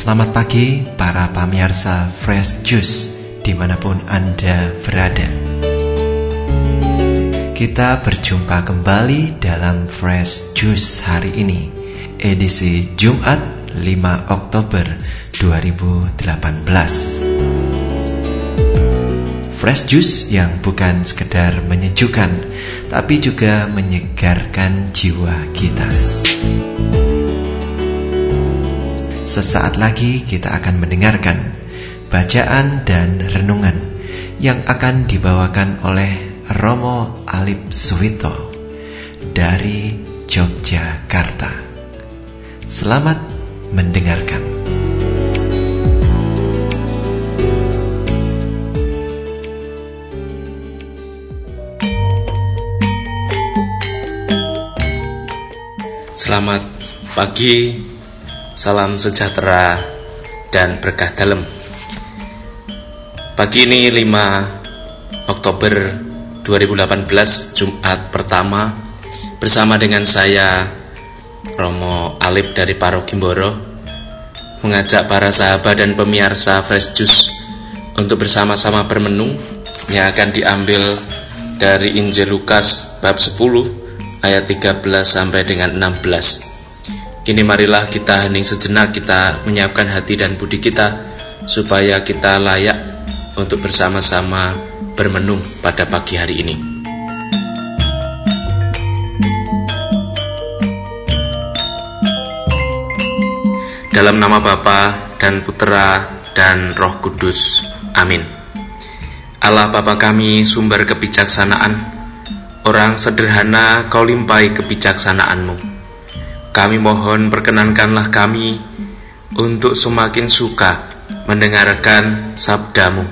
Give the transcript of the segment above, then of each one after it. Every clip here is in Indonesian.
Selamat pagi para pemirsa Fresh Juice di mana pun Anda berada. Kita berjumpa kembali dalam Fresh Juice hari ini Edisi Jumat 5 Oktober 2018 Fresh Juice yang bukan sekedar menyejukkan Tapi juga menyegarkan jiwa kita Sesaat lagi kita akan mendengarkan bacaan dan renungan yang akan dibawakan oleh Romo Alip Suwito dari Yogyakarta. Selamat mendengarkan. Selamat pagi Salam sejahtera dan berkah dalam. Pagi ini 5 Oktober 2018 Jumat pertama bersama dengan saya Romo Alip dari Paro Gimboro mengajak para sahabat dan pemirsa Fresh Juice untuk bersama-sama bermenung yang akan diambil dari Injil Lukas bab 10 ayat 13 sampai dengan 16. Kini marilah kita hening sejenak kita menyiapkan hati dan budi kita supaya kita layak untuk bersama-sama bermenung pada pagi hari ini. Dalam nama Bapa dan Putera dan Roh Kudus. Amin. Allah Bapa kami sumber kebijaksanaan, orang sederhana kau limpai kebijaksanaanmu kami mohon perkenankanlah kami untuk semakin suka mendengarkan sabdamu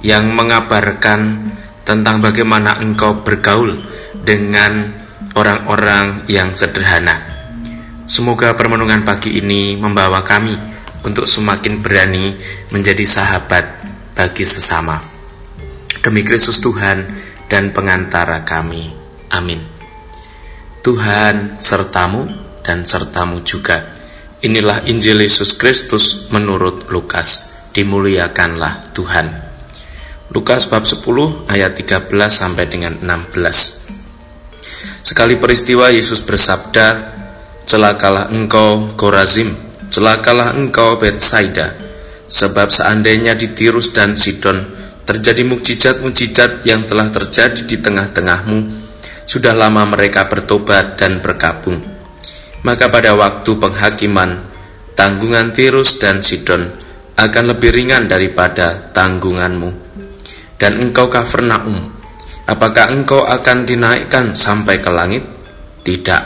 yang mengabarkan tentang bagaimana engkau bergaul dengan orang-orang yang sederhana. Semoga permenungan pagi ini membawa kami untuk semakin berani menjadi sahabat bagi sesama. Demi Kristus Tuhan dan pengantara kami. Amin. Tuhan sertamu dan sertamu juga. Inilah Injil Yesus Kristus menurut Lukas. Dimuliakanlah Tuhan. Lukas bab 10 ayat 13 sampai dengan 16. Sekali peristiwa Yesus bersabda, "Celakalah engkau Korazim, celakalah engkau Betsaida, sebab seandainya di Tirus dan Sidon terjadi mukjizat-mukjizat yang telah terjadi di tengah-tengahmu, sudah lama mereka bertobat dan berkabung." Maka pada waktu penghakiman, tanggungan Tirus dan Sidon akan lebih ringan daripada tanggunganmu. Dan engkau Kafarnaum, apakah engkau akan dinaikkan sampai ke langit? Tidak,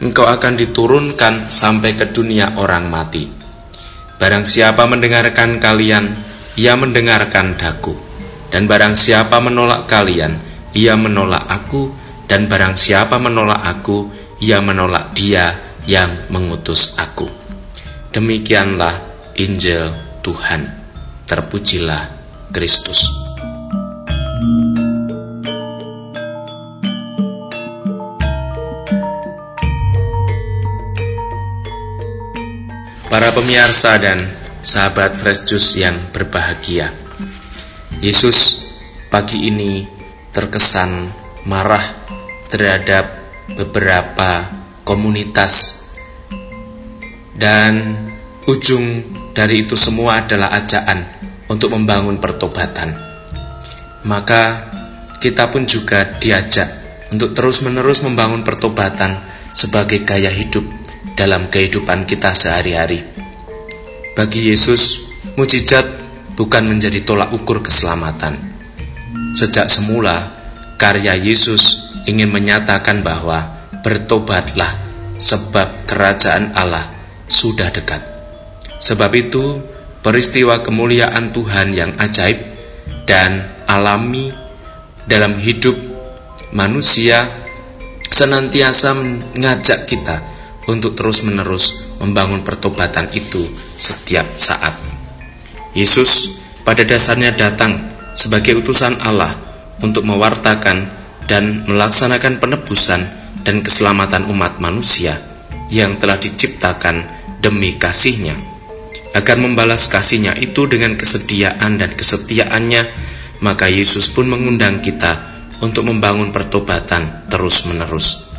engkau akan diturunkan sampai ke dunia orang mati. Barang siapa mendengarkan kalian, ia mendengarkan daku. Dan barang siapa menolak kalian, ia menolak aku. Dan barang siapa menolak aku, ia menolak dia yang mengutus aku. Demikianlah Injil Tuhan. Terpujilah Kristus. Para pemirsa dan sahabat Fresh Juice yang berbahagia. Yesus pagi ini terkesan marah terhadap beberapa komunitas dan ujung dari itu semua adalah ajaan untuk membangun pertobatan. Maka kita pun juga diajak untuk terus-menerus membangun pertobatan sebagai gaya hidup dalam kehidupan kita sehari-hari. Bagi Yesus, mujizat bukan menjadi tolak ukur keselamatan. Sejak semula, karya Yesus ingin menyatakan bahwa bertobatlah sebab kerajaan Allah sudah dekat. Sebab itu, peristiwa kemuliaan Tuhan yang ajaib dan alami dalam hidup manusia senantiasa mengajak kita untuk terus-menerus membangun pertobatan itu setiap saat. Yesus pada dasarnya datang sebagai utusan Allah untuk mewartakan dan melaksanakan penebusan dan keselamatan umat manusia yang telah diciptakan demi kasihnya. akan membalas kasihnya itu dengan kesediaan dan kesetiaannya, maka Yesus pun mengundang kita untuk membangun pertobatan terus-menerus.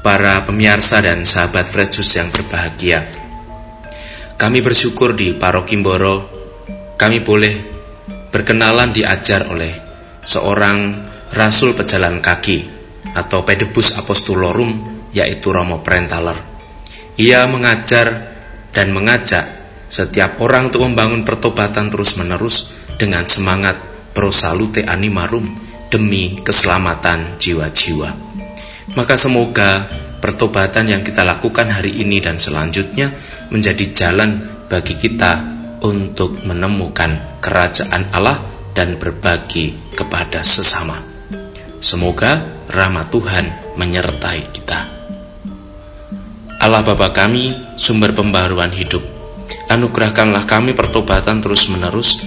Para pemirsa dan sahabat Fresh Juice yang berbahagia, kami bersyukur di Paroki Mboro, kami boleh berkenalan diajar oleh seorang rasul pejalan kaki atau pedebus apostulorum yaitu Romo Prentaler. Ia mengajar dan mengajak setiap orang untuk membangun pertobatan terus-menerus dengan semangat pro salute animarum demi keselamatan jiwa-jiwa. Maka semoga pertobatan yang kita lakukan hari ini dan selanjutnya menjadi jalan bagi kita untuk menemukan kerajaan Allah dan berbagi kepada sesama. Semoga rahmat Tuhan menyertai kita. Allah Bapa kami, sumber pembaharuan hidup, anugerahkanlah kami pertobatan terus-menerus,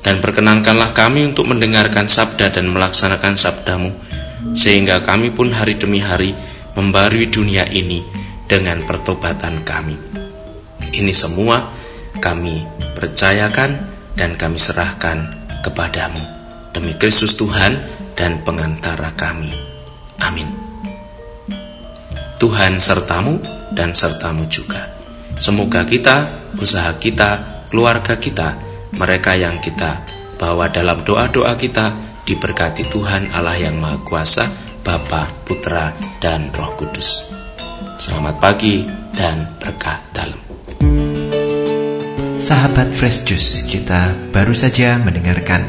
dan perkenankanlah kami untuk mendengarkan sabda dan melaksanakan sabdamu, sehingga kami pun hari demi hari membarui dunia ini dengan pertobatan kami. Ini semua kami percayakan dan kami serahkan kepadamu. Demi Kristus Tuhan dan pengantara kami. Amin. Tuhan sertamu dan sertamu juga. Semoga kita, usaha kita, keluarga kita, mereka yang kita bawa dalam doa-doa kita diberkati Tuhan Allah yang Maha Kuasa, Bapa, Putra, dan Roh Kudus. Selamat pagi dan berkah dalam. Sahabat Fresh Juice, kita baru saja mendengarkan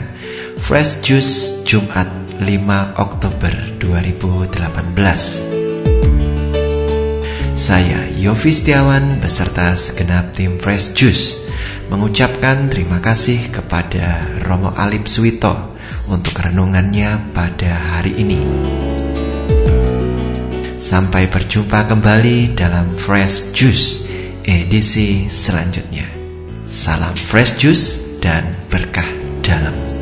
Fresh Juice Jumat 5 Oktober 2018. Saya Yofi Setiawan beserta segenap tim Fresh Juice mengucapkan terima kasih kepada Romo Alip Suwito untuk renungannya pada hari ini. Sampai berjumpa kembali dalam Fresh Juice edisi selanjutnya. Salam Fresh Juice dan berkah dalam